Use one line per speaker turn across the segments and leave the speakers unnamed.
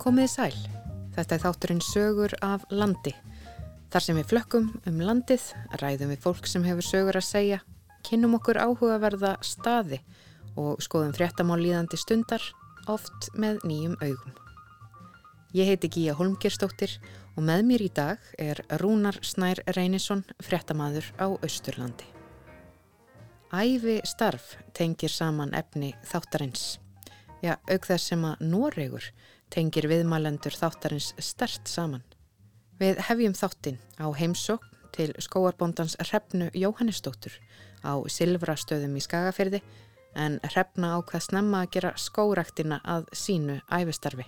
Komiði sæl. Þetta er þátturinn sögur af landi. Þar sem við flökkum um landið, ræðum við fólk sem hefur sögur að segja, kynnum okkur áhugaverða staði og skoðum fréttamál líðandi stundar, oft með nýjum augum. Ég heiti Gíja Holmgerstóttir og með mér í dag er Rúnar Snær Reynisson, fréttamaður á Östurlandi. Æfi starf tengir saman efni þáttarins. Já, auk þess sem að Noregur tengir viðmælendur þáttarins stert saman. Við hefjum þáttinn á heimsókn til skóarbóndans Hrefnu Jóhannesdóttur á Silvrastöðum í Skagafyrði en Hrefna ákvað snemma að gera skóraktina að sínu æfistarfi.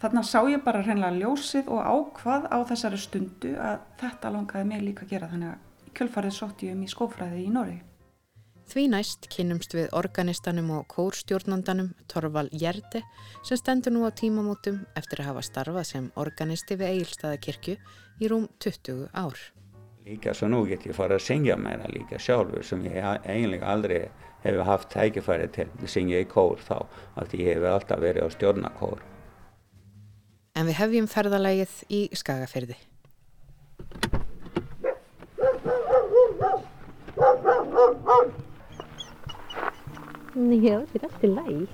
Þannig sá ég bara hreinlega ljósið og ákvað á þessari stundu að þetta langaði mig líka að gera þannig að kjölfarið sótt ég um í skófræði í Nóri.
Því næst kynnumst við organistanum og kórstjórnandanum Torval Jerde sem stendur nú á tímamótum eftir að hafa starfað sem organisti við Egilstaðakirkju í rúm 20 ár.
Líka svo nú get ég fara að syngja meira líka sjálfur sem ég eiginlega aldrei hefur haft tækifæri til að syngja í kór þá að ég hefur alltaf verið á stjórnakór.
En við hefjum ferðalægið í Skagafyrði.
Já, þetta er allt í læg.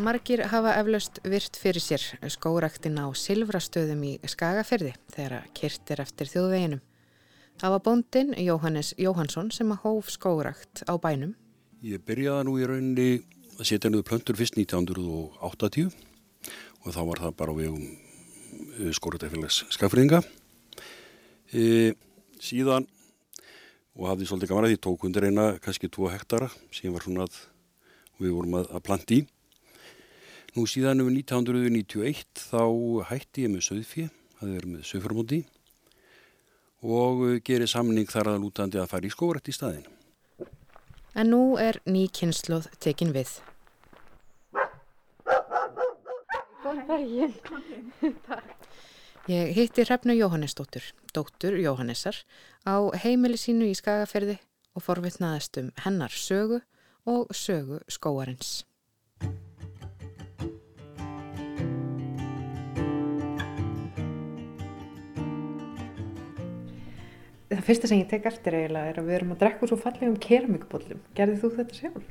Margir hafa eflaust virt fyrir sér skóraktin á Silvrastöðum í Skagafyrði þegar kyrtir eftir þjóðveginum. Það var bóndin Jóhannes Jóhansson sem að hóf skórakt á bænum.
Ég byrjaði nú í rauninni að setja niður plöntur fyrst 1980 og þá var það bara við um skóratæfélags skafriðinga. E, síðan og hafði svolítið gaman að því tók undir eina kannski 2 hektara sem var svona að við vorum að, að planti í. Nú síðan um 1991 þá hætti ég með söðfjö, það er með söðfjörmóti og gerir samning þar að lútandi að fara í skórætt í staðin.
En nú er ný kynsluð tekin við. Ég hitti Hrefnu Jóhannesdóttur, dóttur Jóhannessar, á heimili sínu í Skagaferði og forvittnaðist um hennar sögu og sögu skóarins. Það fyrsta sem ég tek eftir eiginlega er að við erum að drekka svo fallegum keramíkbóllum. Gerðið þú þetta sjálf?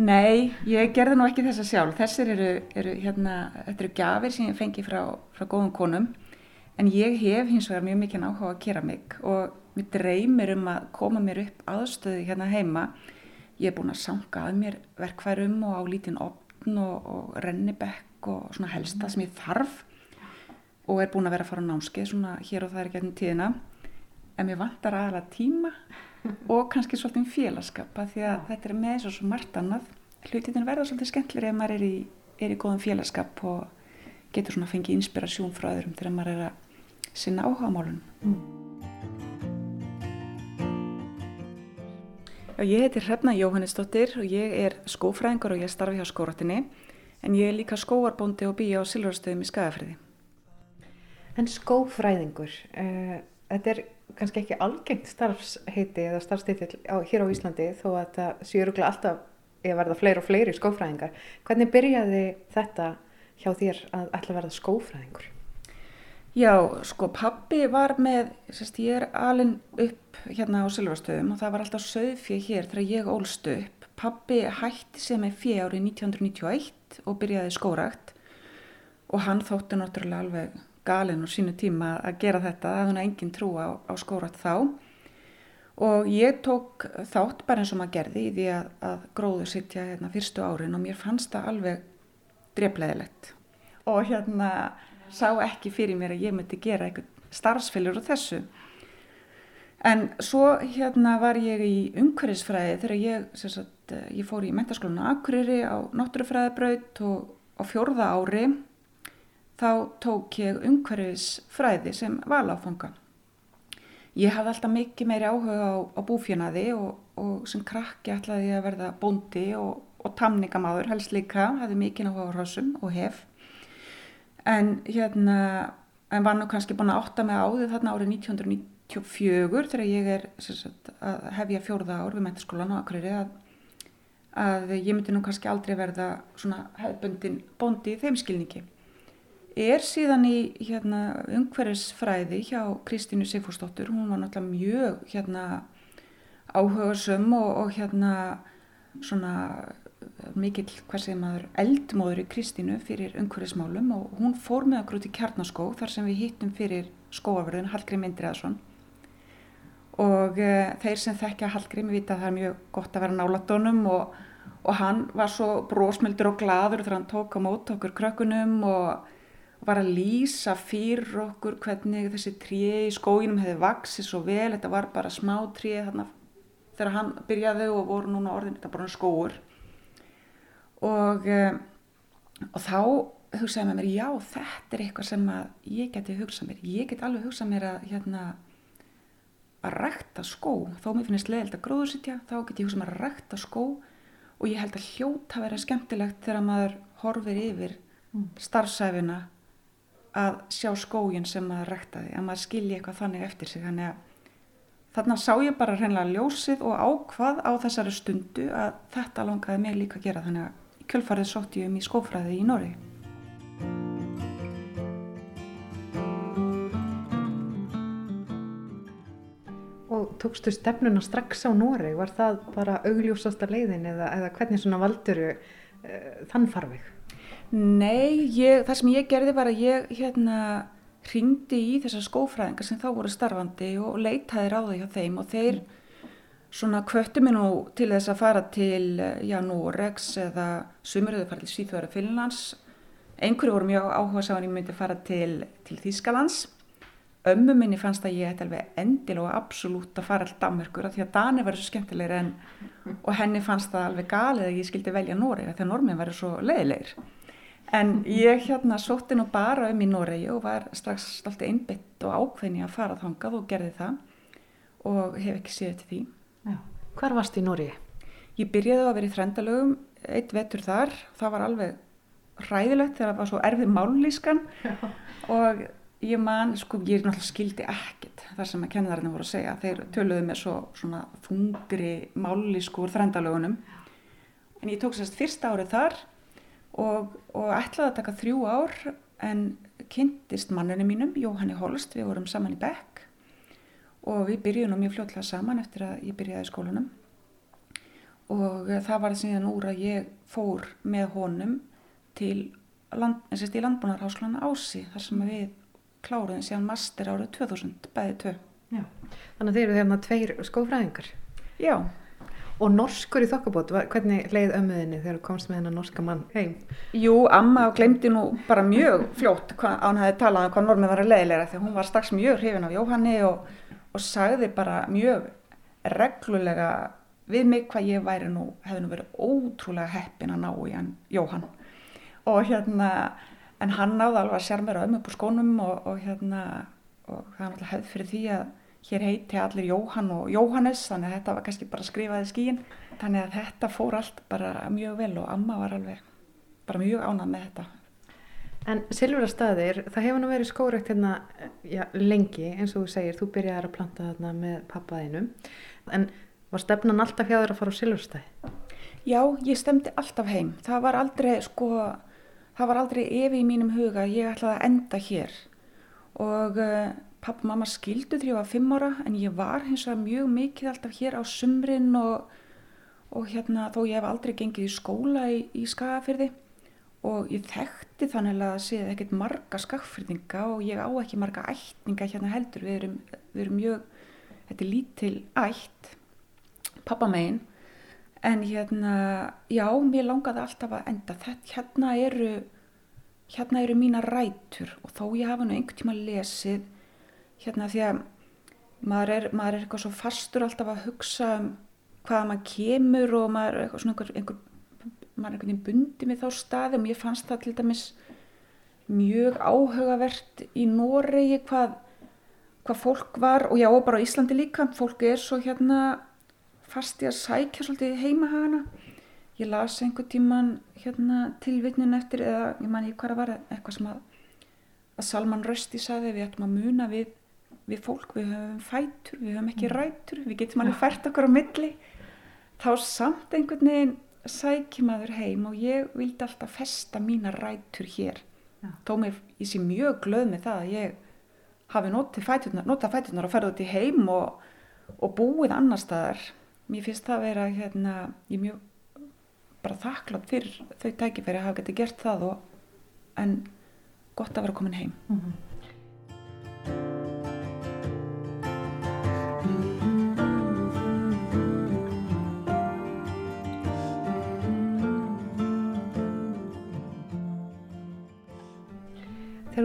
Nei, ég gerði nú ekki þessa sjálf. Þessir eru, eru hérna, þetta eru gafir sem ég fengi frá, frá góðum konum en ég hef hins vegar mjög mikið áhuga að keramík og mér dreymir um að koma mér upp aðstöði hérna heima. Ég er búin að sanga að mér verkværum og á lítinn opn og, og rennibekk og svona helsta sem ég þarf. Og er búin að vera að fara á námskeið svona hér og það er ekki hérna tíðina. En mér vantar aðalega tíma og kannski svolítið félagskap að því að þetta er með svo margt annað. Hlutin verða svolítið skemmtilega ef maður er í, er í góðum félagskap og getur svona að fengi inspirasjón frá öðrum þegar maður er að sinna áhuga málun mm. Ég heiti Hrefna Jóhannesdóttir og ég er skófræðingur og ég starfi hjá skóratinni en ég er líka skóarbóndi og býja á Silvarstöðum í Skagafriði
En skófræðingur uh, þetta er kannski ekki algengt starfsheiti eða starfstitill hér á Íslandi þó að það séu rúglega alltaf að verða fleiri og fleiri skófræðingar. Hvernig byrjaði þetta hjá þér að ætla að verða skófræðingur?
Já, sko pabbi var með, sérst, ég er alin upp hérna á Silvarstöðum og það var alltaf söðfjö hér þegar ég ólst upp. Pabbi hætti sig með fjö árið 1991 og byrjaði skórækt og hann þótti náttúrulega alveg galinn og sínu tíma að gera þetta, það hefði engin trú á, á skórat þá og ég tók þátt bara eins og maður gerði í því að, að gróðu sittja hérna fyrstu árin og mér fannst það alveg drefleðilegt og hérna sá ekki fyrir mér að ég myndi gera eitthvað starfsfélur og þessu en svo hérna var ég í umhverfisfræði þegar ég, sagt, ég fór í mentaskólinu Akureyri á náttúrufræðibraut og á fjórða ári þá tók ég umhverfisfræði sem valáfanga. Ég hafði alltaf mikið meiri áhuga á, á búfjönaði og, og sem krakki ætlaði ég að verða bóndi og, og tamningamadur helst líka, hafði mikið áhuga á hrossum og hef. En hérna, en var nú kannski búin að átta mig á því þarna árið 1994 þegar ég er sagt, að hefja fjórða ár við mentaskólan á Akureyri að, að ég myndi nú kannski aldrei verða svona hefðbundin bóndi í þeim skilningi. Er síðan í hérna, umhverfisfræði hjá Kristínu Sigfúrsdóttur, hún var náttúrulega mjög hérna, áhugasum og, og hérna svona mikill, hvað segir maður, eldmóður í Kristínu fyrir umhverfismálum og hún fór með okkur út í Kjarnaskó þar sem við hittum fyrir skóaförðun Hallgrím Indriðarsson og e, þeir sem þekkja Hallgrím vita að það er mjög gott að vera nálatónum og, og hann var svo brósmildur og gladur þegar hann tók á mót okkur krökkunum og var að lýsa fyrir okkur hvernig þessi tríi í skóginum hefði vaksið svo vel, þetta var bara smá tríi þarna þegar hann byrjaði og voru núna orðin, þetta bara skóur og, eh, og þá hugsaði með mér, já þetta er eitthvað sem ég geti hugsað mér, ég get alveg hugsað mér að hérna að rækta skó, þó mér finnst leiðilt að gróðsitja, þá get ég hugsað mér að rækta skó og ég held að hljóta að vera skemmtilegt þegar maður horfir yfir mm. starfsæfina að sjá skógin sem maður ræktaði, að maður skilji eitthvað þannig eftir sig. Þannig að þarna sá ég bara hreinlega ljósið og ákvað á þessari stundu að þetta langaði mig líka að gera. Þannig að kjölfarið sótt ég um í skófræði í Nóri.
Og tókstu stefnuna strax á Nóri? Var það bara augljósasta leiðin eða, eða hvernig svona valduru uh, þann farveg?
Nei, ég, það sem ég gerði var að ég hérna ringdi í þessar skófræðingar sem þá voru starfandi og leitaði ráði hjá þeim og þeir svona kvöttu mér nú til þess að fara til, já, Norex eða sumuröðu fara til Svíþjóðara Finnlands. Einhverju voru mjög áhuga sá að ég myndi fara til, til Þýskalands. Ömmu minni fannst að ég ætti alveg endil og absolutt að fara alltaf Danmarkur því að Dani var svo skemmtilegir en og henni fannst það alveg galið að ég skildi velja Noreg því að normið var svo leiðilegir. En ég hérna sótti nú bara um í Noregi og var strax alltaf einbitt og ákveðni að fara þangað og gerði það og hef ekki séð til því.
Hvar varst í Noregi?
Ég byrjaði að vera í þrendalögum, eitt vetur þar, það var alveg ræðilegt þegar það var svo erfið mállískan og ég man, sko, ég náttúrulega skildi ekkit þar sem að kennarinn voru að segja, þeir töluðu með svo svona þungri mállísku úr þrendalögunum. En ég tók sérst fyrsta árið þar og, og ætlaði að taka þrjú ár en kynntist manninu mínum, Jóhanni Holst, við vorum saman í Beck og við byrjum mjög fljótlega saman eftir að ég byrjaði í skólanum og það var síðan úr að ég fór með honum til land, í landbúnarháskólan Ási þar sem við kláruðum síðan master árið 2000, bæðið tvö.
Já. Þannig að þeir eru hérna tveir skófræðingar.
Já.
Og norskur í þokkabót, hvernig leið ömmuðinni þegar þú komst með hennar norska mann heim?
Jú, amma glemdi nú bara mjög fljótt hvað hann hefði talað um hvað normið var að leiðilega því hún var strax mjög hrifin af Jóhanni og, og sagði bara mjög reglulega við mig hvað ég væri nú, hefði nú verið ótrúlega heppin að ná í hann Jóhann. Og hérna, en hann náði alveg að sérmera ömmu upp úr skónum og, og hérna, og það er náttúrulega hefð fyrir því að hér heiti allir Jóhann og Jóhannes þannig að þetta var kannski bara skrifaði skíin þannig að þetta fór allt bara mjög vel og amma var alveg bara mjög ánað með þetta
En Silvurastæðir, það hefur nú verið skórekt hérna já, lengi eins og þú segir, þú byrjaði að planta þarna með pappaðinum en var stefnan alltaf hjá þér að fara á Silvurastæði?
Já, ég stemdi alltaf heim. Það var aldrei sko það var aldrei evi í mínum huga ég ætlaði að enda hér. Og uh, Pappa og mamma skildu þegar ég var fimm ára en ég var hins vegar mjög mikið alltaf hér á sumrin og, og hérna þó ég hef aldrei gengið í skóla í, í skagafyrði og ég þekkti þannig að séð ekkert marga skagfyrðinga og ég á ekki marga ætninga hérna heldur. Við erum, við erum mjög, þetta er lítil ætt, pappa megin en hérna, já, mér langaði alltaf að enda þetta. Hérna eru, hérna eru mína rætur og þó ég hafa nú einhvern tíma lesið hérna því að maður er, maður er eitthvað svo fastur alltaf að hugsa um hvaða maður kemur og maður er eitthvað svona einhver, einhver maður er einhvern veginn bundi með þá staði og mér fannst það til dæmis mjög áhugavert í Noregi hvað, hvað fólk var og já og bara á Íslandi líka. Fólk er svo hérna fast í að sækja svolítið heima hana ég las einhver tíman hérna tilvittnin eftir eða ég man ekki hvað það var eitthvað sem að, að Salman Rösti saði við ættum að muna við við fólk, við höfum fætur, við höfum ekki mm. rætur, við getum alveg fært okkur á milli, þá samt einhvern veginn sækir maður heim og ég vildi alltaf festa mína rætur hér.
Já.
Þó mér ég sé mjög glöð með það að ég hafi notið fæturnar, notað fæturnar og ferði út í heim og, og búið annar staðar. Mér finnst það að vera hérna, ég mjög bara þakklátt fyrir þau tækifæri að hafa getið gert það og, en gott að vera komin heim.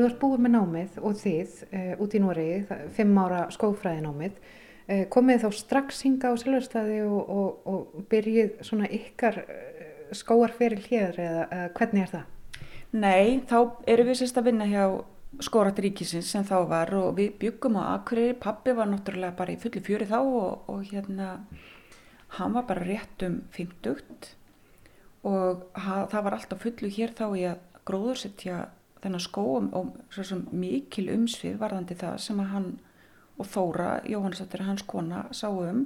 Þegar þú ert búið með námið og þið uh, út í Noregi, fimm ára skófræði námið, uh, komið þá strax hinga á Silverstaði og, og, og byrjið svona ykkar uh, skóarferil hér eða uh, hvernig er það?
Nei, þá erum við sérst að vinna hjá skórat ríkisins sem þá var og við byggum á Akureyri, pappi var náttúrulega bara í fulli fjöri þá og, og hérna hann var bara rétt um 50 og ha, það var alltaf fullu hér þá í að gróðursetja þennan skó og, svo sem mikil umsvið varðandi það sem að hann og Þóra, Jóhannesdóttir, hans kona, sáu um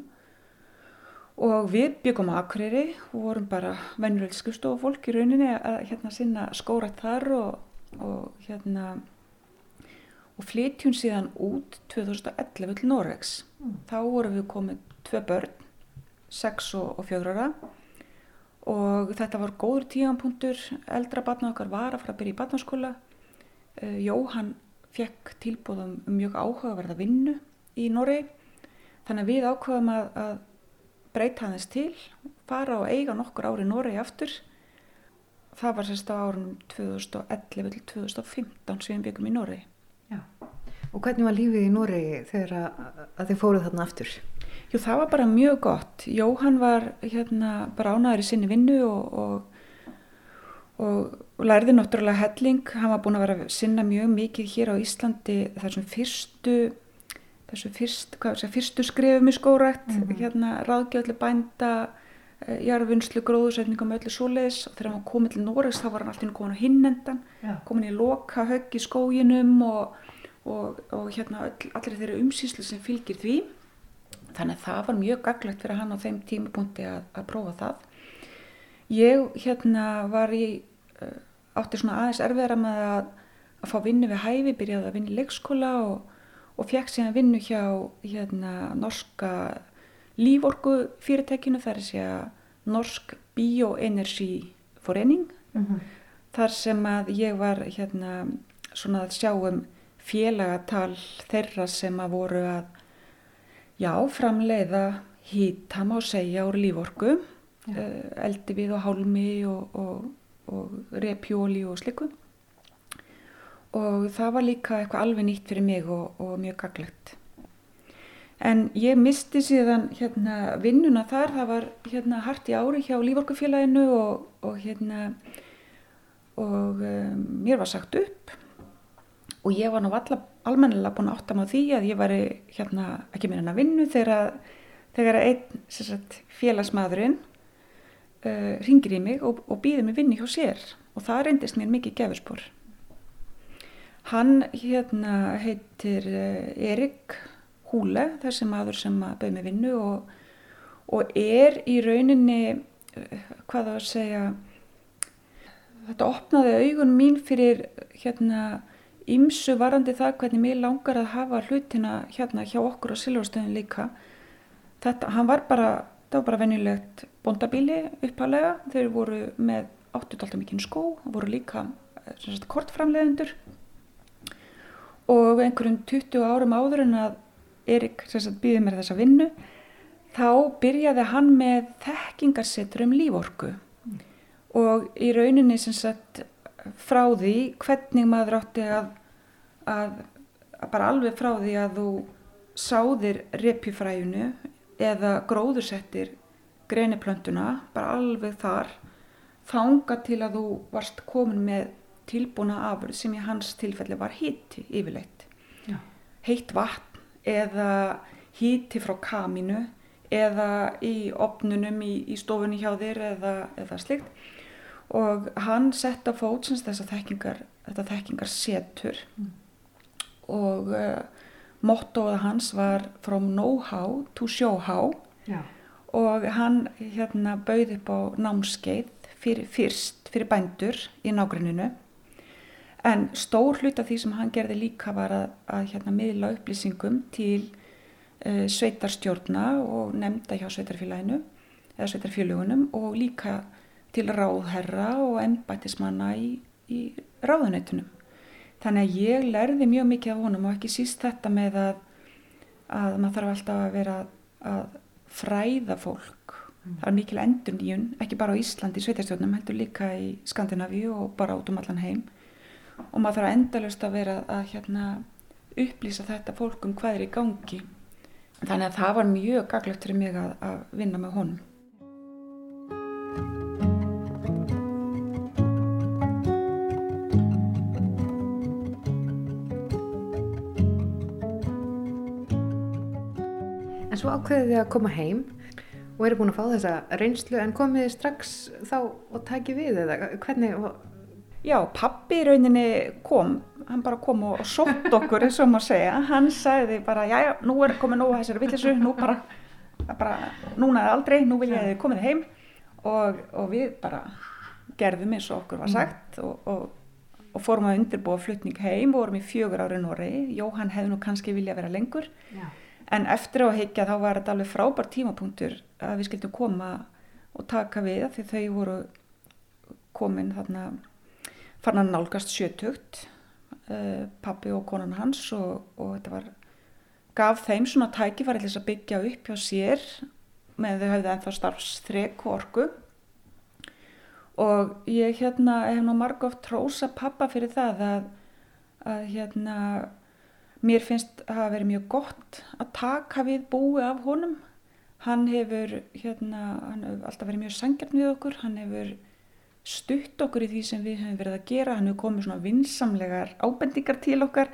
og við byggum á Akureyri og vorum bara venjulegt skrifstofu fólk í rauninni að hérna sinna skórat þar og, og hérna og flytjum síðan út 2011 til Noregs. Þá vorum við komið tvö börn, 6 og, og 4 ára og þetta var góður tíðanpunktur, eldra batna okkar var að fara að byrja í batnaskóla. Uh, Jóhann fekk tilbúðum um mjög áhugaverða vinnu í Noregi þannig að við ákvaðum að, að breyta aðeins til, fara og eiga nokkur ári í Noregi aftur. Það var sérst á árunum 2011 til 2015 sem við byggum í Noregi.
Já. Og hvernig var lífið í Noregi þegar að, að þið fóruð þarna aftur?
Jú, það var bara mjög gott. Jóhann var hérna bara ánæður í sinni vinnu og, og, og lærði náttúrulega helling. Hann var búin að vera að sinna mjög mikið hér á Íslandi þessum fyrstu, þessu fyrst, hvað, þessu fyrstu skrifum í skórætt, hérna ráðgjöfli bænda, eh, jarðvinnslu, gróðusetningum og öllu svoleiðis og þegar hann komið til Noregs þá var hann alltaf komin á hinnendan,
Já.
komin í loka högg í skóginum og, og, og hérna öll, allir þeirra umsýslu sem fylgir því. Þannig að það var mjög gaglegt fyrir hann á þeim tímapunkti að, að prófa það. Ég hérna var í, uh, átti svona aðeins erfiðara með að, að fá vinnu við hæfi, byrjaði að vinna í leikskóla og, og fekk síðan vinnu hjá hérna, norska líforku fyrirtækinu, það er að segja Norsk Bioenergy Forening, þar sem að ég var hérna svona að sjá um félagatal þeirra sem að voru að já, framleiða hýta má segja úr líforku, eldi við og hálmi og, og, og repjóli og sliku. Og það var líka eitthvað alveg nýtt fyrir mig og, og mjög gaglegt. En ég misti síðan hérna vinnuna þar, það var hérna hart í ári hjá líforkufélaginu og, hérna og um, mér var sagt upp og ég var nú alla almennilega búin að átta á því að ég væri hérna ekki hennar vinnu þegar, þegar einn sagt, félagsmaðurinn uh, ringir í mig og, og býður mig vinnu hjá sér og það reyndist mér mikið gefurspor. Hann hérna heitir uh, Erik Húle, þessi maður sem bauð mig vinnu og, og er í rauninni, uh, hvað það að segja, þetta opnaði augun mín fyrir hérna ymsu varandi það hvernig mér langar að hafa hlutina hérna hjá okkur á Silvarstöðin líka. Þetta, hann var bara, það var bara venjulegt bondabíli uppalega, þeir voru með 8-12 mikinn skó, voru líka sagt, kortframleðendur og einhverjum 20 árum áður en að Erik býði mér þessa vinnu, þá byrjaði hann með þekkingarsetur um líforku. Og í rauninni sagt frá því hvernig maður átti að, að, að bara alveg frá því að þú sáðir repjufræjunu eða gróðursettir greiniplöntuna, bara alveg þar, þanga til að þú varst komin með tilbúna afurð sem í hans tilfelli var híti yfirleitt.
Já.
Heitt vatn eða híti frá kaminu eða í opnunum í, í stofunni hjá þér eða, eða slikt og hann sett á fót sem þess að þekkingar, þetta þekkingar setur og uh, mottoða hans var from know-how to show-how. Og hann hérna bauð upp á námskeið fyrir, fyrst fyrir bændur í nágruninu en stór hlut af því sem hann gerði líka var að, að hérna miðla upplýsingum til uh, sveitarstjórna og nefnda hjá sveitarfélaginu eða sveitarfélagunum og líka til ráðherra og ennbættismanna í, í ráðuneytunum. Þannig að ég lærði mjög mikið af honum og ekki síst þetta með að, að maður þarf alltaf að vera að fræða fólk. Mm. Það er mikil endur nýjun, ekki bara á Íslandi í sveitarstjórnum, heldur líka í Skandinavíu og bara át um allan heim. Og maður þarf endalust að vera að hérna, upplýsa þetta fólk um hvað er í gangi. Þannig að það var mjög gaglegt fyrir mig að, að vinna með honum.
Svo ákveðið þið að koma heim og eru búin að fá þessa reynslu en komið þið strax þá og takið við eða hvernig?
Já, pappi í rauninni kom, hann bara kom og sótt okkur eins og maður segja, hann sagði bara já, já, nú er komið nógu þessari villisu, nú bara, bara, núna eða aldrei, nú vil ég að þið komið heim. Og, og við bara gerðum eins og okkur var sagt og, og, og fórum að undirbúa flutning heim, vorum í fjögur ári Nóri, Jóhann hefði nú kannski vilja vera lengur. Já en eftir á að heikja þá var þetta alveg frábært tímapunktur að við skildum koma og taka við því þau voru komin þarna farin að nálgast sjötugt uh, pappi og konan hans og, og þetta var gaf þeim svona tækifæri til þess að byggja upp hjá sér með þau hafði ennþá starfsþrek og orgu og ég hérna hef nú marg oft trósa pappa fyrir það að, að hérna Mér finnst að það verið mjög gott að taka við búi af honum. Hann hefur, hérna, hann hefur alltaf verið mjög sangjarn við okkur, hann hefur stutt okkur í því sem við höfum verið að gera, hann hefur komið svona vinsamlegar ábendingar til okkar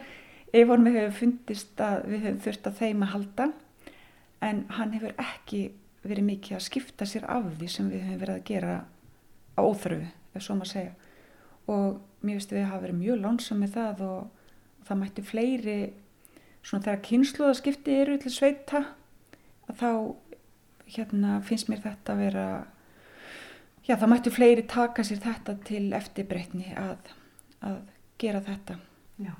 ef honum hefur fundist að við höfum þurft að þeim að halda en hann hefur ekki verið mikið að skipta sér af því sem við höfum verið að gera á óþröfu, ef svo maður segja. Og mér finnst við að hafa verið mjög lónsam með það og það mætti fleiri svona þegar kynsluðaskipti eru til sveita þá hérna finnst mér þetta að vera já það mætti fleiri taka sér þetta til eftirbreytni að, að gera þetta já.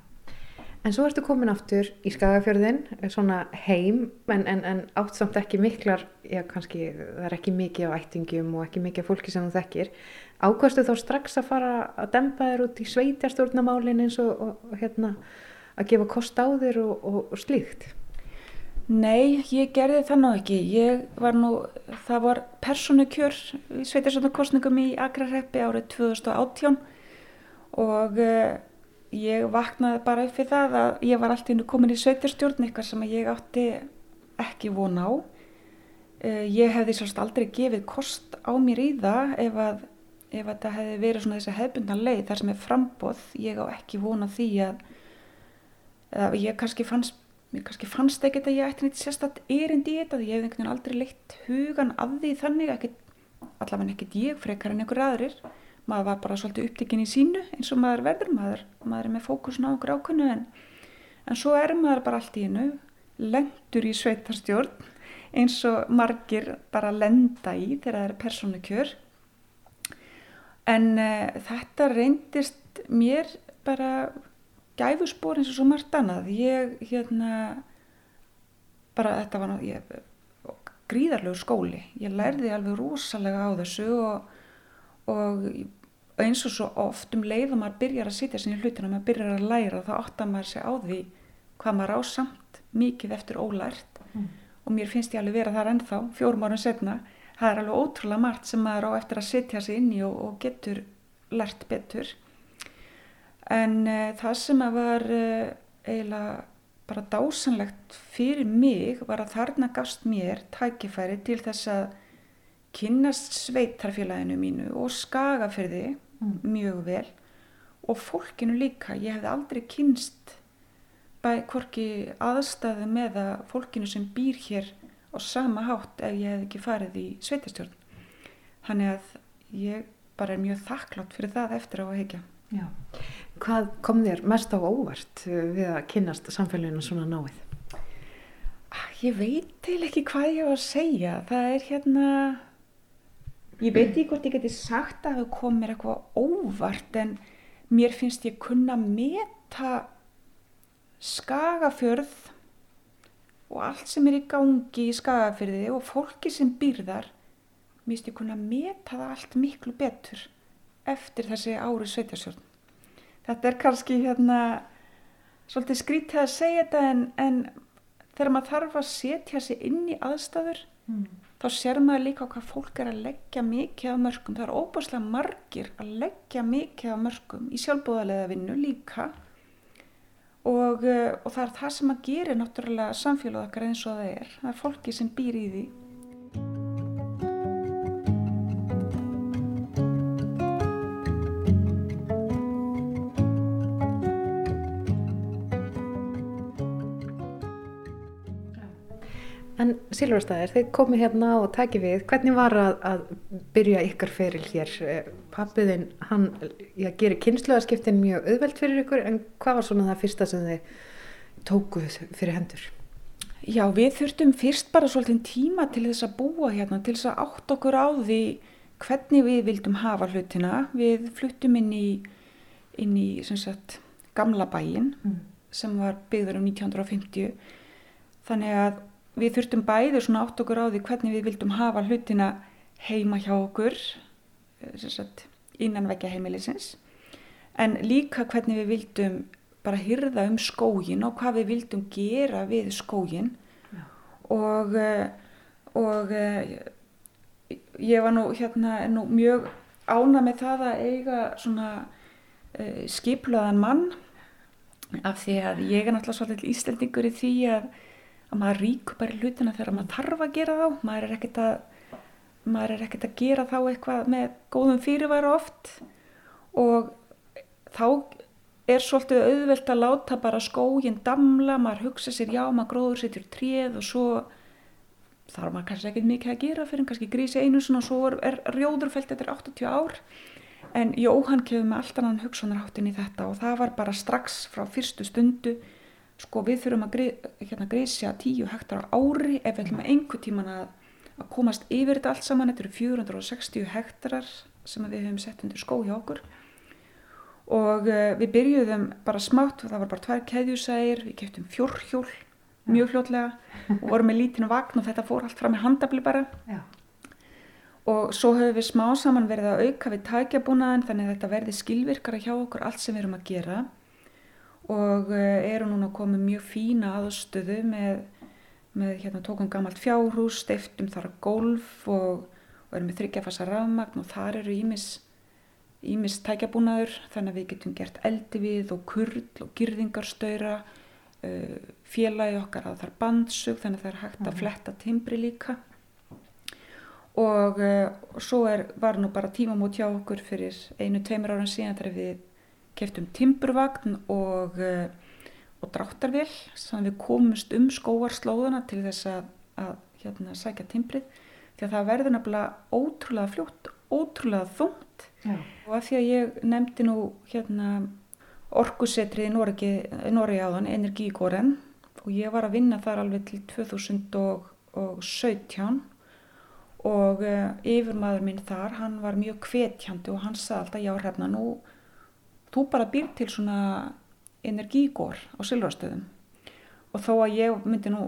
En svo ertu komin aftur í Skagafjörðin svona heim en, en, en átt samt ekki miklar já kannski það er ekki mikið á ættingum og ekki mikið fólki sem þú þekkir ákvæmstu þá strax að fara að dempa þér út í sveitjarstjórnamálin eins og, og, og hérna að gefa kost á þér og, og, og slíkt?
Nei, ég gerði það nú ekki. Ég var nú, það var personukjör í sveitarstjórnarkostningum í Akrarreppi árið 2018 og uh, ég vaknaði bara upp fyrir það að ég var alltaf komin í sveitarstjórn eitthvað sem ég átti ekki von á. Uh, ég hefði svolítið aldrei gefið kost á mér í það ef að ef þetta hefði verið svona þessi hefbundan leið þar sem er frambóð, ég á ekki vona því að eða ég kannski fannst mér kannski fannst ekkert að ég ætti neitt sérstatt erindi í þetta því ég hef einhvern veginn aldrei leitt hugan af því þannig ekkert, allavega ekkert ég frekar en einhver aðrir. Maður var bara svolítið upptikinn í sínu eins og maður verður. Maður, maður er með fókusun á okkur ákunnu en, en svo er maður bara allt í innu lendur í sveitarstjórn eins og margir bara lenda í þegar það er persónukjör. En uh, þetta reyndist mér bara gæfuspor eins og svo margt annað. Ég hérna bara þetta var náttúrulega gríðarlegu skóli, ég lærði alveg rosalega á þessu og, og eins og svo oft um leið og maður byrjar að sitja sinni hlutina maður byrjar að læra þá áttar maður sig á því hvað maður ásamt mikið eftir ólært. Mm. og mér finnst ég alveg vera þar ennþá fjórum árum setna, það er alveg ótrúlega margt sem maður á eftir að sitja sig inn í og, og getur lært betur en uh, það sem að var uh, eiginlega bara dásanlegt fyrir mig var að þarna gafst mér tækifæri til þess að kynnast sveitarfélaginu mínu og skagaferði mm. mjög vel og fólkinu líka, ég hef aldrei kynst bæ hvorki aðstæðu með að fólkinu sem býr hér á sama hátt ef ég hef ekki farið í sveitarstjórn. Þannig að ég bara er mjög þakklátt fyrir það eftir á að heikja Já
Hvað kom þér mest á óvart eh, við að kynast samfélaginu svona náið?
Ah, Ég veit til ekki hvað ég var að segja. Það er hérna, ég veit ekki hvort ég geti sagt að það kom mér eitthvað óvart en mér finnst ég kunna meta skagafjörð og allt sem er í gangi í skagafjörði og fólki sem býrðar, mér finnst ég kunna meta það allt miklu betur eftir þessi ári sveitjastjórn. Þetta er kannski hérna svolítið skrítið að segja þetta en, en þegar maður þarf að setja sig inn í aðstæður mm. þá sér maður líka hvað fólk er að leggja mikið af mörgum. Það er óbúslega margir að leggja mikið af mörgum í sjálfbúðarlega vinnu líka og, eh, og það er það sem að gera náttúrulega samfélag okkar eins og það er. Það er fólki sem býr í því
En Silverstæðir, þeir komið hérna og takið við, hvernig var að, að byrja ykkar feril hér? Eh, pappiðinn, hann gerir kynsluðarskiptin mjög auðvelt fyrir ykkur, en hvað var svona það fyrsta sem þið tókuð fyrir hendur?
Já, við þurftum fyrst bara svolítið tíma til þess að búa hérna, til þess að átt okkur á því hvernig við vildum hafa hlutina. Við fluttum inn í, inn í sagt, gamla bæin mm. sem var byggður um 1950, þannig að við þurftum bæði svona átt okkur á því hvernig við vildum hafa hlutina heima hjá okkur eh, innanvekja heimilisins en líka hvernig við vildum bara hyrða um skógin og hvað við vildum gera við skógin Já. og eh, og eh, ég var nú hérna nú mjög ána með það að eiga svona uh, skiplaðan mann af því að ég er náttúrulega svolítið íslendingur í því að að maður ríkur bara í hlutina þegar maður þarf að gera þá. Maður er ekkert að maður er ekkert að gera þá eitthvað með góðum fyrirværu oft. Og þá er svolítið auðvelt að láta bara skógin damla, maður hugsa sér já, maður gróður sér til tréð og svo þarf maður kannski ekkert mikið að gera fyrir kannski grísi einu og svo er, er rjóðurfelt eftir 80 ár. En Jóhann kefði með allt annan hugsanarháttin í þetta og það var bara strax frá fyrstu stundu sko við þurfum að hérna, grísja 10 hektar á ári ef við ætlum að einhver tíman að, að komast yfir þetta allt saman, þetta eru 460 hektarar sem við hefum sett undir skó hjá okkur. Og uh, við byrjuðum bara smátt það var bara tvær keðjusægir, við keftum fjórhjól mjög fljótlega og vorum með lítinu vagn og þetta fór allt fram með handabli bara. Já. og svo höfum við smá saman verið að auka við tækjabúnaðin þannig að þetta verði skilvirkara hjá okkur allt sem við erum að gera og eh, eru núna komið mjög fína aðstöðu með, með hérna, tókum gammalt fjárhús, steiftum þar golf og, og erum með þryggjafassa rafmagn og þar eru ímis, tækjabúnaður þannig að við getum gert eldi við og kurl og girðingarstöyra, uh, eh, félagi okkar að það er bandsug þannig að það er hægt að fletta timbri líka. Og uh, svo er, var nú bara tímamót hjá okkur fyrir einu, tveimur ára síðan þegar við keftum timburvagn og, eh, og dráttarvél þannig að við komumst um skóarslóðuna til þess að, að hérna, sækja timbrið. Því að það verður nefnilega ótrúlega fljótt, ótrúlega þungt. Já. og af því að ég nefndi nú hérna orkusetrið í Noregi áðan, Energigóren og ég var að vinna þar alveg til 2017 og uh, yfirmaður minn þar, hann var mjög kvetjandi og hann sagði alltaf já hrefna nú þú bara býr til svona energigór á sylvarstöðum og þó að ég myndi nú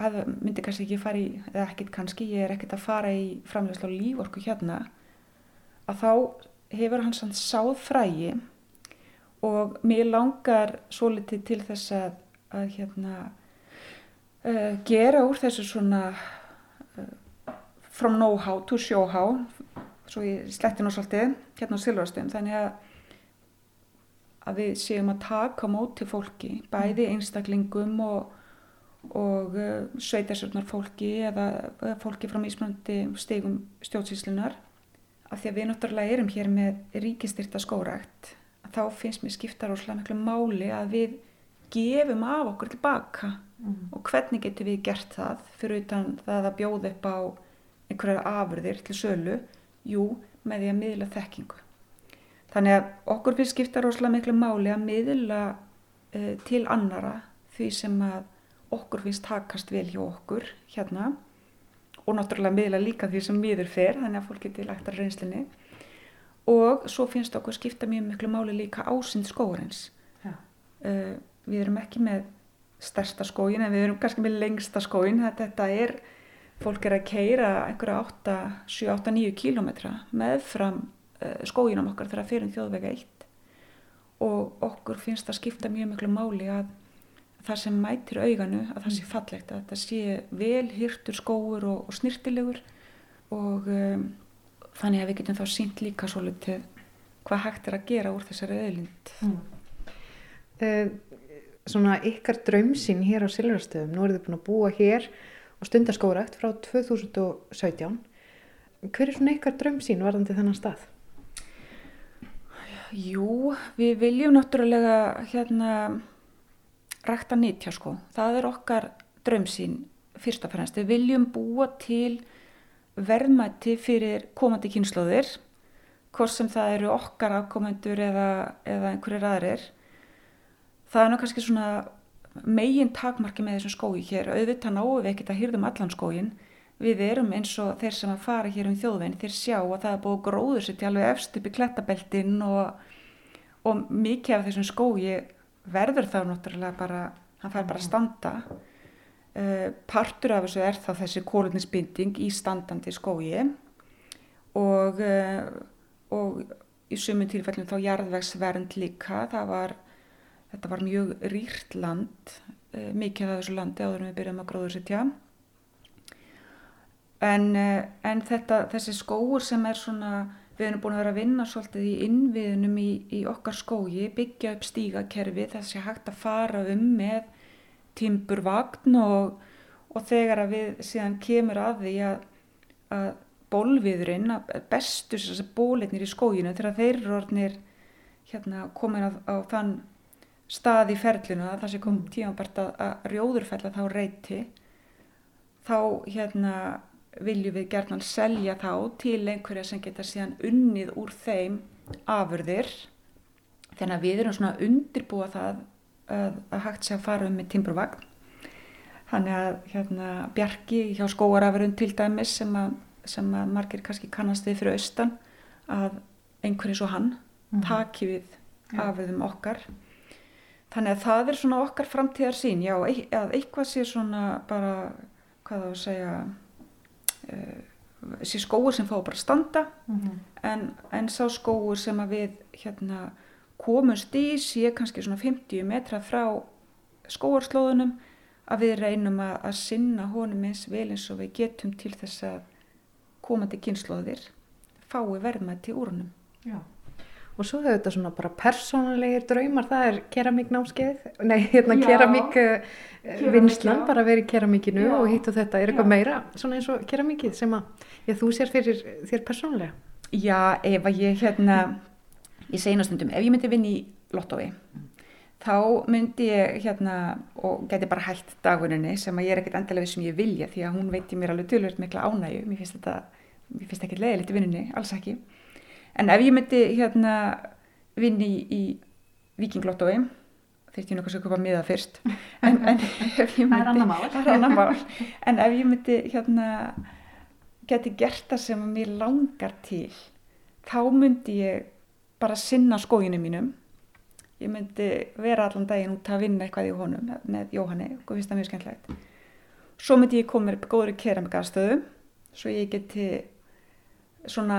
að, myndi kannski ekki fara í eða ekkit kannski, ég er ekkit að fara í framlegslega líforku hérna að þá hefur hans sann sáð frægi og mér langar svo litið til þess að, að hérna uh, gera úr þessu svona uh, from know-how to show-how svo ég sletti nú svolítið hérna á sylvarstöðum þannig að að við séum að taka móti fólki, bæði mm. einstaklingum og, og uh, sveitasjórnar fólki eða, eða fólki frá mismunandi stegum stjórnsýslunar. Af því að við náttúrulega erum hér með ríkistyrta skórækt, þá finnst mér skipta róslega miklu máli að við gefum af okkur tilbaka mm. og hvernig getur við gert það fyrir utan það að bjóða upp á einhverjar afurðir til sölu, jú, með því að miðla þekkingu. Þannig að okkur finnst skipta rosalega miklu máli að miðla uh, til annara því sem að okkur finnst takast vel hjá okkur hérna. Og náttúrulega miðla líka því sem miður fer þannig að fólk geti lagt að reynslinni og svo finnst okkur skipta mjög miklu máli líka ásind skóarins
Já.
uh, við erum ekki með stærsta skóin en við erum kannski með lengsta skóin þetta, er, fólk er að keira einhverja 8, 7, 8, 9 kílometra meðfram uh, skóinum okkar þegar fyrir þjóðvega 1 og okkur finnst það skipta mjög miklu máli að það sem mætir auganu að það sé fallegt að þetta sé vel hýrtur skóur og, og snirtilegur og um, þannig að við getum þá sínt líka svo litið hvað hægt er að gera úr þessari öðlind
Eh, Svona ykkar draumsinn hér á Silvarstöðum, nú eru þið búin að búa hér og stundaskórækt frá 2017. Hver er svona ykkar draumsinn varðandi þennan stað?
Jú, við viljum náttúrulega hérna rækta nýtja sko. Það er okkar draumsýn fyrst og fremst. Við viljum búa til verðmætti fyrir komandi kynnslóðir, hvort sem það eru okkar afkomendur eða, eða einhverjir aðrir. Það er nú kannski svona megin takmarki með þessum skói hér. Auðvitað náum við ekkert að hýrðum allan skóin. Við erum eins og þeir sem að fara hér um þjóðveginn, þeir sjá að það er búið gróður sér til alveg efst upp í klettabeltin og, og mikið af þessum skói verður þá náttúrulega bara, hann fær bara að standa. Uh, partur af þessu er þá þessi kólutnisbinding í standandi skói og, uh, og í sumum tilfellum þá jarðvegsvernd líka. Það var, þetta var mjög rýrt land, uh, mikið af þessu landi áður en við byrjum að gróður sér En, eh, en þetta, þessi skóur sem er svona, við erum búin að vera að vinna svolítið í innviðunum í, í okkar skógi, byggja upp stígakerfi, þessi hægt að fara um með timburvagn og, og þegar að við síðan kemur að því að, að bólviðurinn, að bestu þessi bóleitnir í skóginu, þegar þeir eru orðnir hérna, komin á, á þann stað í ferlinu að það sé kom tímabært að, að rjóðurfella þá reyti, þá hérna viljum við gerðan selja þá til einhverja sem geta síðan unnið úr þeim afurðir þannig að við erum svona að undirbúa það að, að hægt sé að fara um með timburvagn þannig að hérna Bjarki hjá skóarafurinn til dæmis sem að, sem að margir kannski kannast við fyrir austan að einhverjum svo hann mm -hmm. taki við ja. afurðum okkar þannig að það er svona okkar framtíðar sín já, að eitthvað sé svona bara hvað þá að segja þessi skóur sem fá bara standa mm -hmm. en, en sá skóur sem að við hérna, komumst í sé kannski svona 50 metra frá skóarslóðunum að við reynum að, að sinna honum eins vel eins og við getum til þess að komandi kynnslóðir fái verðmætti úr honum
Já og svo hefur þetta svona bara persónulegir draumar, það er keramík námskeið, nei hérna keramík vinslan, bara verið keramíkinu já. og hitt og þetta, er eitthvað já. meira svona eins og keramíkið sem að já, þú sér fyrir þér persónulega?
Já, ef að ég hérna, ég segna stundum, ef ég myndi vinni í lottói, þá myndi ég hérna og geti bara hægt daguninni sem að ég er ekkert endilega við sem ég vilja því að hún veit ég mér alveg tölvöld mikla ánægu, mér finnst þetta, mér finnst ekki leiðilegt í vinninni, alls ekki en ef ég myndi hérna vinni í, í vikinglottói þurfti ég nokkað að köpa miða fyrst. En, en ef ég myndi en ef ég myndi hérna geti gert það sem mér langar til þá myndi ég bara sinna skóginu mínum. Ég myndi vera allan daginn út að vinna eitthvað í honum með, með Jóhanni og finnst það mjög skemmtilegt. Svo myndi ég koma með góður keramikastöðu svo ég geti svona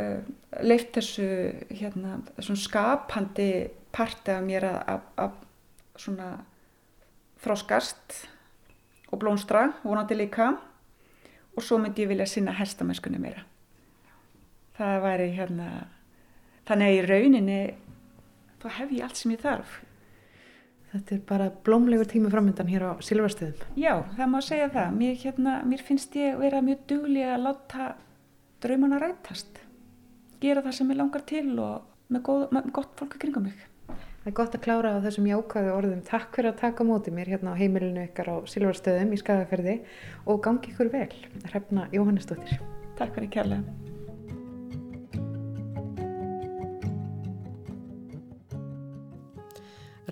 uh, leift þessu hérna, skapandi parti af mér að svona þróskast og blómstra vonandi líka og svo myndi ég vilja sinna hestamennskunni mér það væri hérna þannig að í rauninni þá hef ég allt sem ég þarf
Þetta er bara blómlegur tími framöndan hér á Silvarstöðum.
Já, það má segja það. Mér, hérna, mér finnst ég vera mjög dugli að láta draumana rætast gera það sem ég langar til og með, góð, með gott fólk að kringa mig.
Það er gott að klára á þessum jákvæðu orðum. Takk fyrir að taka móti mér hérna á heimilinu ykkar á Silvarstöðum í Skagaferði og gangi ykkur vel. Hrefna Jóhannesdóttir.
Takk fyrir kærlega.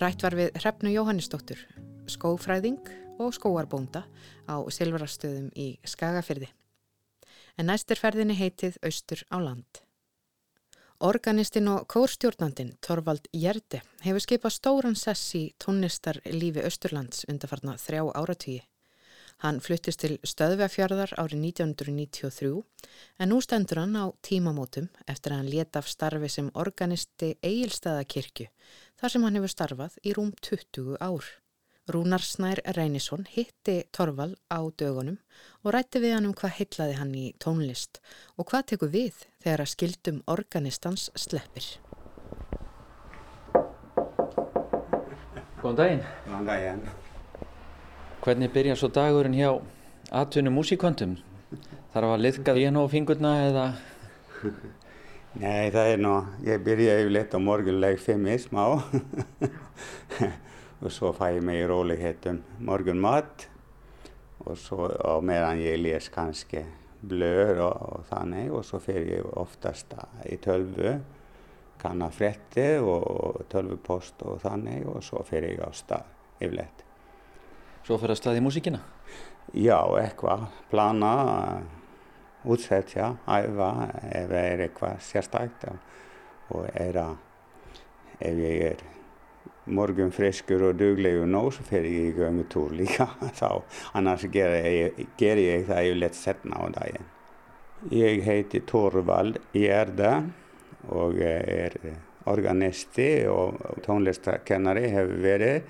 Rætt var við Hrefnu Jóhannesdóttur. skófræðing og skóarbónda á Silvarastöðum í Skagafyrði. En næstir ferðinni heitið Austur á land. Organistinn og kórstjórnandin Torvald Jerde hefur skipað stóran sess í tónlistar lífi Östurlands undarfarna þrjá áratvíi. Hann fluttist til stöðvefjörðar árið 1993 en nú stendur hann á tímamótum eftir að hann leta af starfi sem organisti Egilstaðakirkju þar sem hann hefur starfað í rúm 20 ár. Rúnar Snær Reynisson hitti Torval á dögunum og rætti við hann um hvað heitlaði hann í tónlist og hvað tekur við þegar að skildum organistans sleppir.
Góðan daginn.
Góðan daginn.
Hvernig byrja svo dagurinn hjá atvinnum músíkvöndum? Þarf að liðka því hennu á fingurna eða?
Nei, það er nú, ég byrja yfirleitt á morgunleg fimmi smá og svo fæ ég mig í róligheitum morgunmat og svo á meðan ég les kannski blöður og, og þannig og svo fyrir ég oftast í tölvu kannar fretti og tölvupost og þannig og svo fyrir ég á stað yfirleitt.
Svo fyrir að staði í músíkina?
Já, eitthvað. Plana, útsetja, æfa ef það er eitthvað sérstækt og er að ef ég er morgun friskur og duglegur nóg svo fer ég í göngutúr líka. Þá annars ger ég, ger ég það yfirleitt setna á daginn. Ég heiti Torvald Jærda og er organisti og tónlistakennari hefur verið.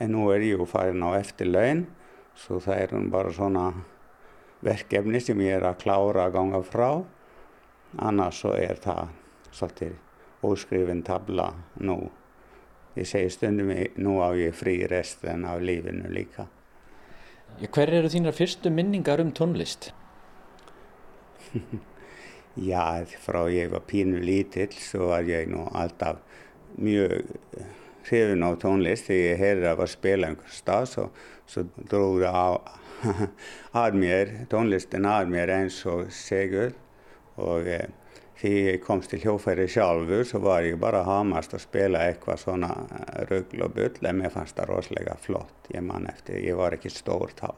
En nú er ég farin á eftirlaun svo það er bara svona verkefni sem ég er að klára að ganga frá. Annars svo er það svolítið óskrifin tabla nú ég segi stundum nú á ég frí resten af lífinu líka
Hver eru þínar fyrstu minningar um tónlist?
Já, frá ég var pínu lítill svo var ég nú alltaf mjög hrifin á tónlist þegar ég heyrði að var spila einhver stað svo, svo dróði að, mér tónlistin að mér eins og segur og e, því ég komst til hljófæri sjálfur svo var ég bara hamast að spila eitthvað svona ruggl og bull en mér fannst það rosalega flott. Ég man eftir, ég var ekki stór þá.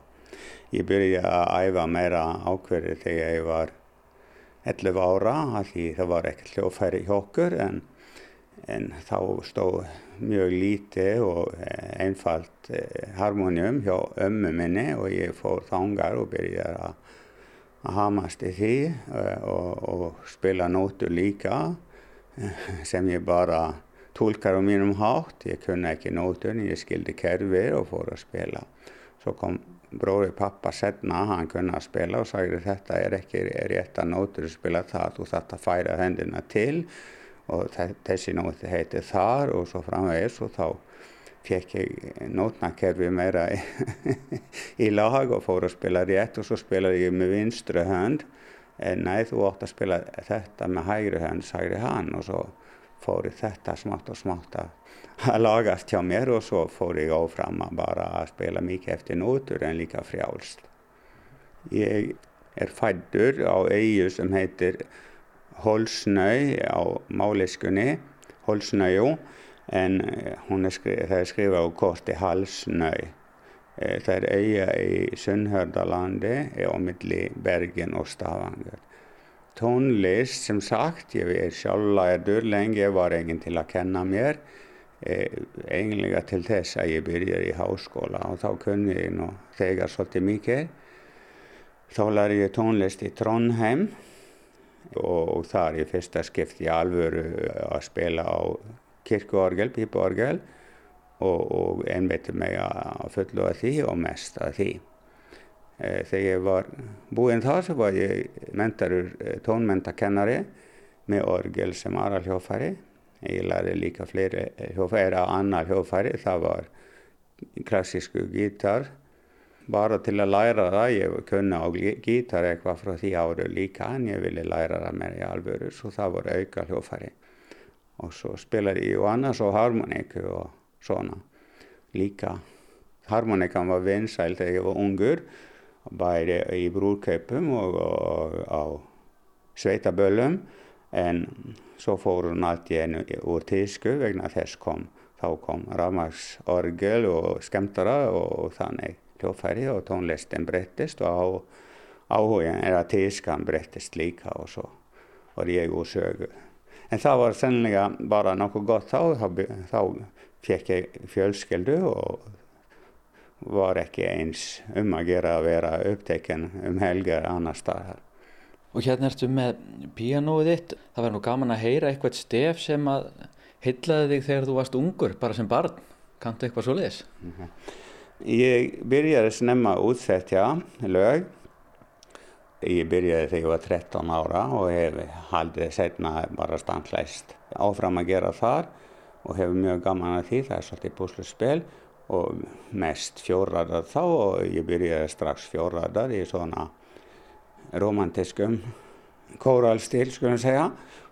Ég byrjaði að æfa meira ákverði þegar ég var 11 ára því það var ekkert hljófæri hjá okkur en en þá stóð mjög lítið og eh, einfalt eh, harmonium hjá ömmu minni og ég fór þangar og byrjaði að, að hamast í því eh, og, og spila nótur líka sem ég bara tólkar á mínum hátt. Ég kunna ekki nótur ég skildi kerfið og fór að spila. Svo kom bróði pappa setna, hann kunna að spila og sagði þetta er ekki rétt að nótur að spila það, þú þarf að færa hendina til og þessi nóti heiti þar og svo framvegis og þá fekk ég nótnakerfi meira í lag og fór að spila rétt og svo spilaði ég með vinstru hönd en nei þú ótt að spila þetta með hægri hönd, særi hann og svo fór ég þetta smátt og smátt að lagast hjá mér og svo fór ég áfram að bara að spila mikið eftir nótur en líka frjálst. Ég er fættur á eigu sem heitir Holsnau á máliskunni, Holsnau, en eh, hún er skrifað, það er skrifað á korti Halsnau. Eh, það er eiga í Sunnhördalandi á milli Bergen og Stavanger. Tónlist sem sagt, ég er sjálflæður lengi, ég var enginn til að kenna mér, eiginlega til þess að ég byrjaði í háskóla og þá kunni ég nú þegar svolítið mikið. Þá lær ég tónlist í Trondheim og það er í fyrsta skipti alvöru að spila á kirkuorgel, pípuorgel og, og einbeitti mig að fullu að því og mest að því. E, þegar ég var búinn það svo var ég mentarur e, tónmentakennari með orgel sem aðra hljófæri. Ég lærði líka fleiri hljófæri að annar hljófæri, það var klassísku gítar bara til að læra það, ég kunna á gítar eitthvað frá því áru líka en ég ville læra það mér í alvöru svo það voru auka hljófari og svo spilaði ég og annars og harmoniku og svona líka harmonikan var vinsæl þegar ég var ungur bæri í brúrkaupum og, og á sveitaböllum en svo fór hún allt í enu úr tísku vegna þess kom þá kom rafmagsorgel og skemmtara og þannig hljófæri og tónlistin breyttist og áhugin er að tískan breyttist líka og svo var ég úr sögu. En það var sennilega bara nokkuð gott þá, þá, fekk ég fjölskyldu og var ekki eins um að gera að vera upptekinn um helgar annar staðar.
Og hérna ertu með píanóið þitt. Það var nú gaman að heyra eitthvað stef sem að hyllaði þig þegar þú varst ungur, bara sem barn. Kantu eitthvað svo leiðis?
Ég byrjaði snemma að útsetja lög. Ég byrjaði þegar ég var 13 ára og hef haldið setna bara standlæst áfram að gera þar og hefur mjög gaman að því. Það er svolítið búsluspil og mest fjóraðar þá og ég byrjaði strax fjóraðar í svona romantiskum kóralstil skulum segja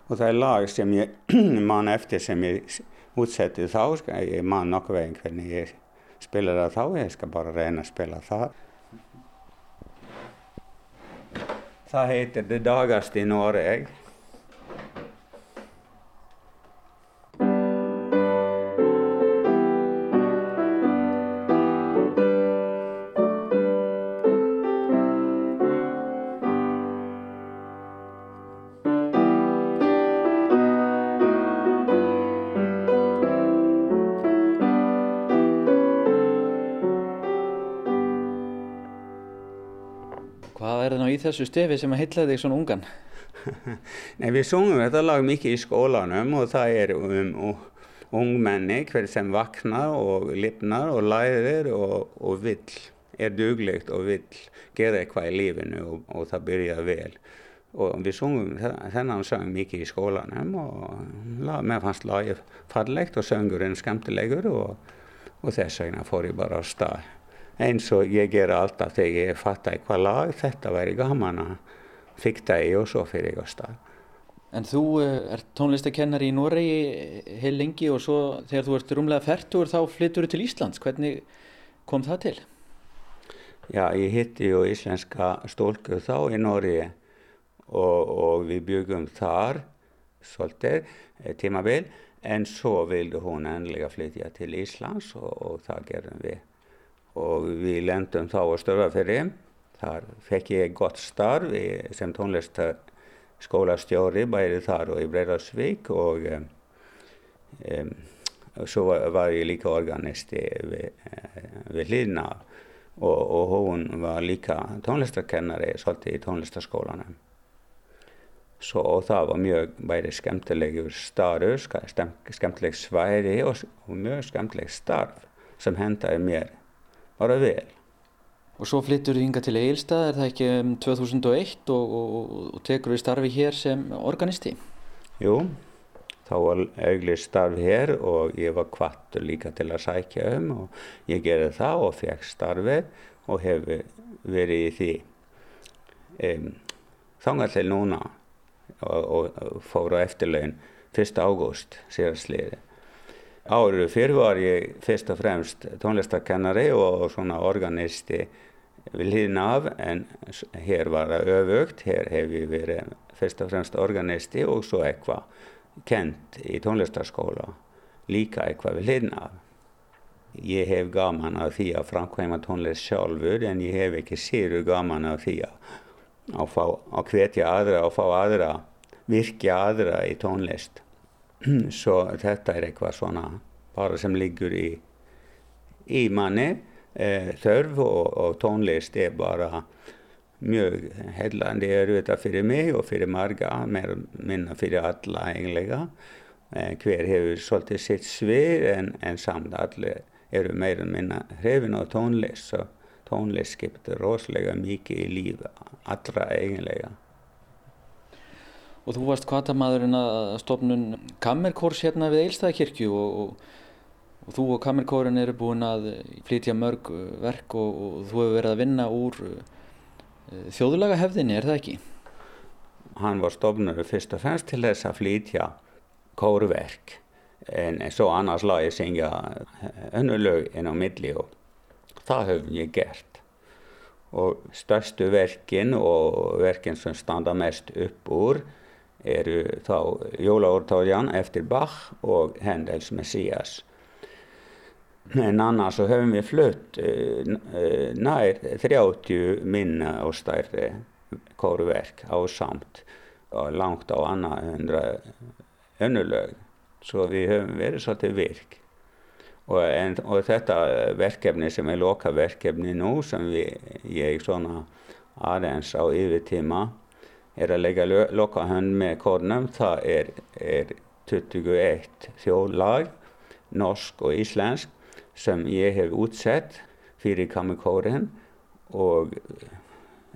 og það er lag sem ég man eftir sem ég útsetti þá ég man nokkuð veginn hvernig ég spila það þá ég skal bara reyna að spila það Það heitir Det dagast í Noreg
þessu stefi sem að heitlaði þig svona ungan?
Nei, við sungum þetta lag mikið í skólanum og það er um ungmenni hver sem vaknar og lifnar og læðir og, og vill, er duglegt og vill gera eitthvað í lífinu og, og það byrja vel. Og við sungum þennan söng mikið í skólanum og mér fannst lagið fallegt og söngurinn skemmtilegur og, og þess vegna fór ég bara á stað eins og ég gera alltaf þegar ég fatta eitthvað lag, þetta væri gaman að fykta í og svo fyrir ég á stað.
En þú eh, er tónlistakennari í Noregi heil lengi og svo þegar þú ert rúmlega færtur þá flyttur þú til Íslands. Hvernig kom það til?
Já, ég hitti ju íslenska stólku þá í Noregi og, og við byggum þar svolítið eh, tímabil en svo vildi hún enlega flytja til Íslands og, og það gerðum við og við lendum þá á Stöðafyrri. Þar fekk ég gott starf sem tónlistaskólastjóri bæði þar og í Breðarsvík og um, um, svo var ég líka organisti við, við hlýðna og, og hún var líka tónlistakennari svolítið í tónlistaskólanum. Svo, og það var mjög bæði skemmtilegur starf, skemmtileg svæði og, og mjög skemmtileg starf sem hendaði mér bara vel.
Og svo flyttur þið ynga til Eilstað, er það ekki um 2001 og, og, og tekur þið starfi hér sem organisti?
Jú, þá var auðvitað starfi hér og ég var kvattur líka til að sækja um og ég gerði það og fekk starfið og hef verið í því um, þangar til núna og, og fór á eftirlaun 1. ágúst síðastliði. Árið fyrir var ég fyrst og fremst tónlistakennari og svona organisti við hlýðin af en hér var það öfugt, hér hef ég verið fyrst og fremst organisti og svo eitthvað kent í tónlistaskóla, líka eitthvað við hlýðin af. Ég hef gaman af því að framkvæma tónlist sjálfur en ég hef ekki séru gaman af því að, að, fá, að hvetja aðra og fá aðra, virkja aðra í tónlist. svo þetta er eitthvað svona bara sem liggur í, í manni. E, þörf og, og tónlist er bara mjög heillandi eru þetta fyrir mig og fyrir marga, mér minna fyrir alla eiginlega. E, hver hefur svolítið sitt svið en, en samt allir eru meira minna hrefin á tónlist og tónlist skiptir rosalega mikið í lífi allra eiginlega
Og þú varst kvartamadurinn að stofnun Kammerkórs hérna við Eilstæðakirkju og, og, og þú og Kammerkórin eru búin að flytja mörg uh, verk og, og þú hefur verið að vinna úr uh, þjóðlaga hefðinni, er það ekki?
Hann var stofnur fyrst og fremst til þess að flytja kórverk en svo annars lagi syngja önnulög inn á milli og það höfum ég gert og störstu verkin og verkin sem standa mest upp úr eru þá Jólaórtáðjan eftir Bach og Hendels Messias En annars så höfum við flutt uh, nær 30 minna og stærri kórverk á samt og langt á annað hundra önnulög. Svo við höfum verið svolítið virk. Og, en, og þetta verkefni sem er loka verkefni nú sem við, ég svona aðeins á yfirtíma er að leggja loka hönd með kórnum. Það er, er 21 þjóðlag, norsk og íslensk sem ég hef útsett fyrir kamikórin og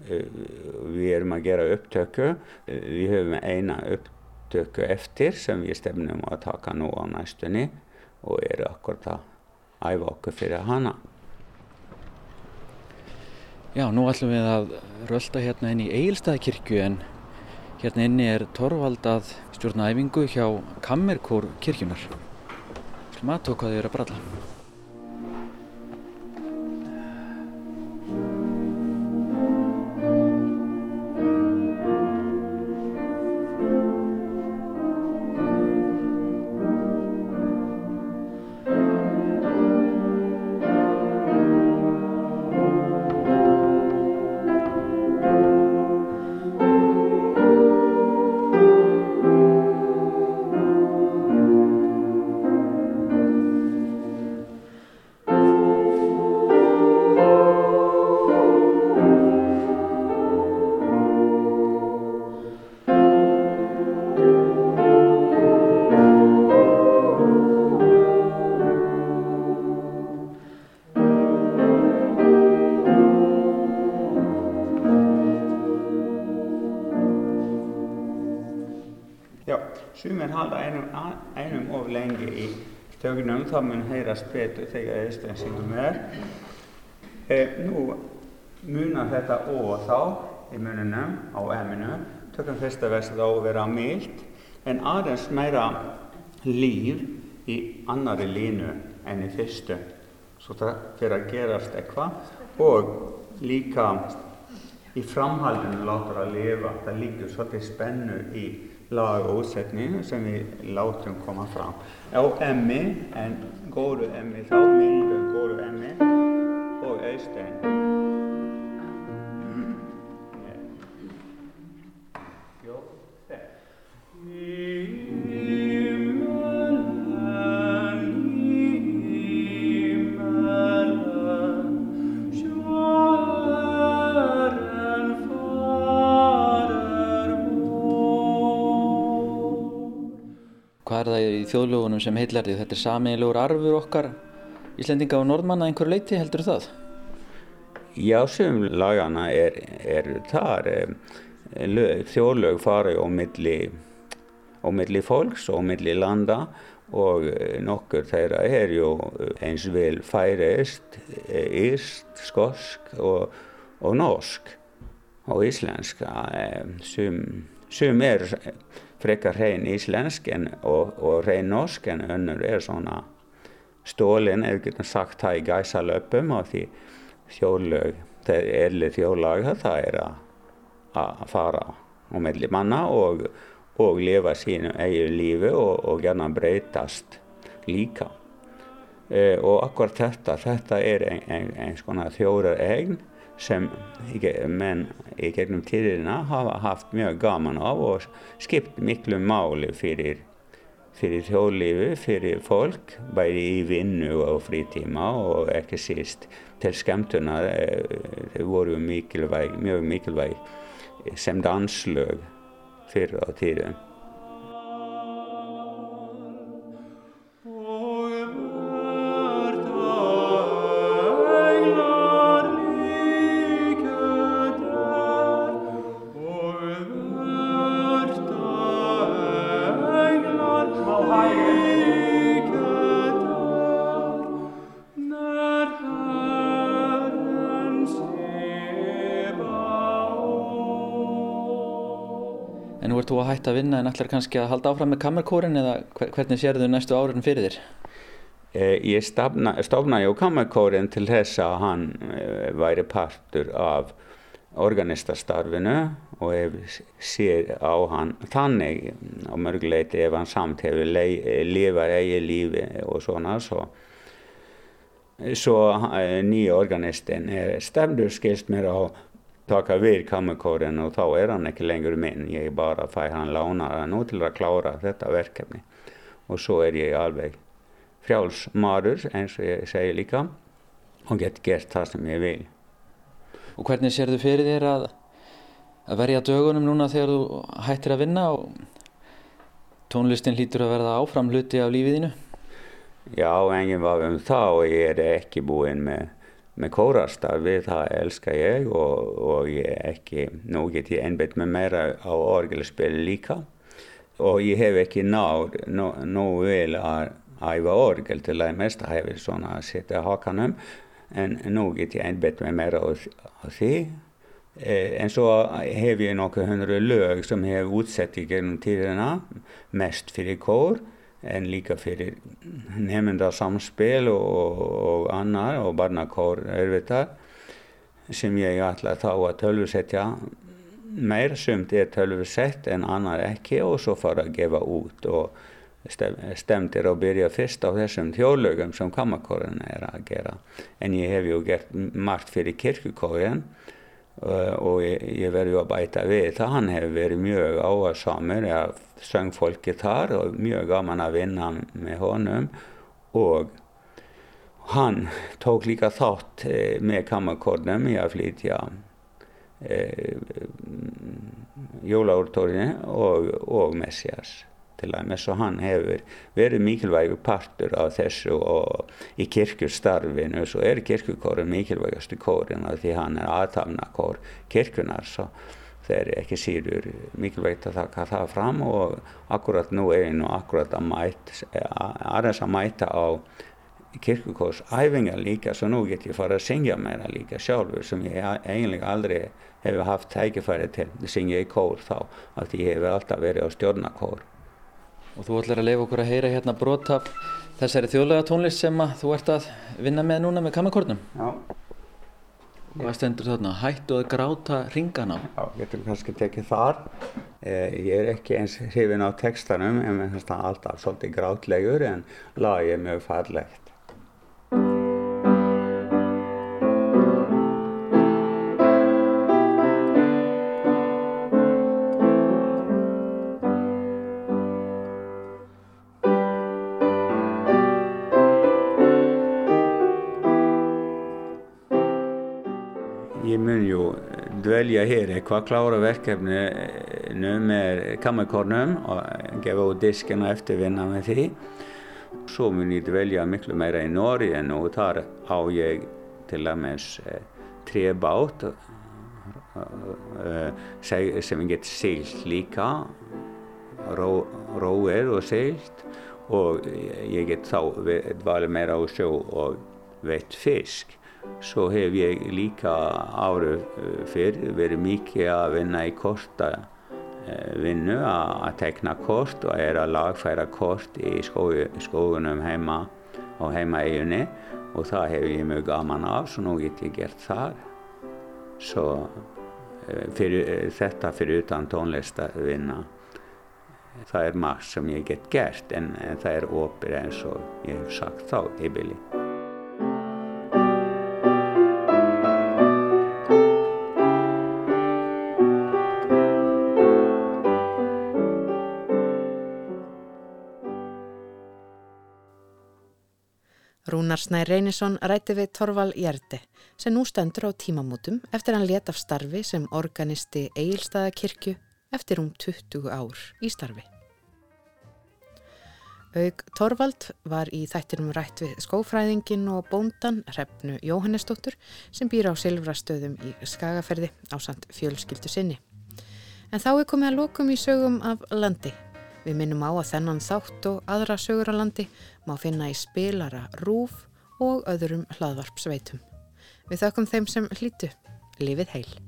við erum að gera upptöku. Við höfum eina upptöku eftir sem við stefnum að taka nú á næstunni og eru akkurat að æfa okkur fyrir hana.
Já, nú ætlum við að rölda hérna inn í Egilstaðkirkju en hérna inni er torvaldað stjórnaæfingu hjá Kammerkór kirkjunar. Skulum aðtók hvað þið eru að bralla.
Þá mun heyrast betur þegar eðstensingum er. Eh, nú munar þetta ó þá í mununum á eminu, tökum fyrsta versið á að vera mild, en aðeins meira líf í annari línu enn í fyrstu. Svo það fyrir að gerast eitthvað og líka í framhaldinu látur að lifa, það líkur svolítið spennu í lag og útsetning sem við látum koma fram. Á emmi, en góru emmi þá, mildu góru emmi og austein.
Er það í þjóðlögunum sem heillar því? Þetta er samiðilegur arfur okkar Íslendinga og Norðmanna einhver leiti, heldur það?
Já, sem lagana er, er þar. Þjóðlög fara á milli, á milli fólks og milli landa og nokkur þeirra er ju eins vel færeist, íst, skosk og, og norsk og íslenska. Sum, sum er frekar hrein íslensk en, og, og hrein norsk en önnur er svona stólin, eða getum sagt það í gæsalöpum og því þjóðlög, er erli þjóðlag það er að, að fara á melli manna og, og lifa sínu eigin lífi og, og gæna breytast líka. E, og akkur þetta, þetta er eins ein, ein svona þjóðar eign sem menn í gegnum tíðina hafa haft mjög gaman af og skipt miklu máli fyrir, fyrir þjóðlífi, fyrir fólk, bæði í vinnu og frítíma og ekki síst til skemmtuna. Þau voru mikilvæg, mjög mikilvæg sem danslög fyrir á tíðum.
Að vinna en ætlar kannski að halda áfram með kammerkórin eða hvernig sér þau næstu árin fyrir þér?
Ég stofnaði á kammerkórin til þess að hann væri partur af organistastarfinu og ef sér á hann þannig á mörguleiti ef hann samt hefur lifað eigi lífi og svona svo, svo nýja organistinn er stemdur skilst mér á taka við kammerkórin og þá er hann ekki lengur minn, ég bara fæ hann lána nú til að klára þetta verkefni og svo er ég alveg frjáls maður eins og ég segi líka og get gert það sem ég vil.
Og hvernig sér þú fyrir þér að, að verja dögunum núna þegar þú hættir að vinna og tónlistin hlýtur að verða áfram hluti af lífiðinu?
Já, enginn var um það og ég er ekki búinn með, með kórastarfi, það elskar ég og, og ég ekki, nú get ég einbeitt með meira á orgelspil líka. Og ég hef ekki náð nógu vel að æfa orgel til að mest að hefi svona að setja hakanum en nú get ég einbeitt með meira á, á því. Eh, en så har vi noen hundre løg som jeg har utsett gjennom tidene, mest for kår enn like for nemndasamspill og, og annet, og barnekår, som jeg ætler ta å tølvsette mer sumt er tølvsett enn annet ikke, og så for å give ut. og stemte å begynne først av þessum þjóðlögum sem kammarkóren er að gera. En ég hef ju gert margt fyrir kirkukóren Eh, og ég, ég verði að bæta við það. Hann hefur verið mjög áhersamur, ég söng fólkið þar og mjög gaman að vinna með honum og hann tók líka þátt eh, með kammarkornum í að flytja eh, jólaúrtórinni og, og Messias til dæmis og hann hefur verið mikilvægur partur af þessu og í kirkustarfinu så er kirkukórin mikilvægastu kórin því hann er aðtafna kór kirkunar það er ekki síður mikilvægt að taka það fram og akkurat nú er nú akkurat að mæta aðeins að mæta á kirkukórsæfingar líka svo nú get ég fara að syngja meira líka sjálfur sem ég eiginlega aldrei hefur haft tækifæri til að syngja í kór þá því ég hefur alltaf verið á stjórnakór
og þú ætlar að leifa okkur að heyra hérna brot af þessari þjóðlega tónlist sem þú ert að vinna með núna með kammerkornum.
Já.
Hvað stendur þarna? Hættu að gráta ringana?
Já, getur kannski tekið þar. Eh, ég er ekki eins hrifin á textanum en mér finnst það alltaf svolítið grátlegur en lagið er mjög farlegt. Dvelja hér eitthvað, klára verkefninu með kammerkornum og gefa út diskina eftirvinna með því. Svo mun ég dvelja miklu meira í Nóri en og þar á ég til dæmis eh, trebát eh, sem ég get seilt líka, ró, róið og seilt og ég get þá dvalið meira á sjó og veitt fisk. Svo hef ég líka árið eh, fyrr verið mikið að vinna í korta eh, að tekna kort og er að lagfæra kort í skógunum heima á heimaeginni og það hef ég mjög gaman af svo nú get ég gert það. Svo eh, fyrir, þetta fyrir utan tónlist að vinna. Það er margt sem ég get gert en, en það er opir eins og ég hef sagt þá í bylli.
Rúnar Snær Reynisson rætti við Torval Jærdi sem nú stendur á tímamótum eftir hann let af starfi sem organisti Egilstaðakirkju eftir um 20 ár í starfi. Aug Torvald var í þættinum rætt við skófræðingin og bóndan Hrefnu Jóhannesdóttur sem býr á Silvrastöðum í Skagaferði á samt fjölskyldu sinni. En þá er komið að lókum í sögum af landi Við minnum á að þennan þátt og aðra sögur á landi má finna í spilara rúf og öðrum hlaðvarpsveitum. Við þökkum þeim sem hlýtu. Lífið heil.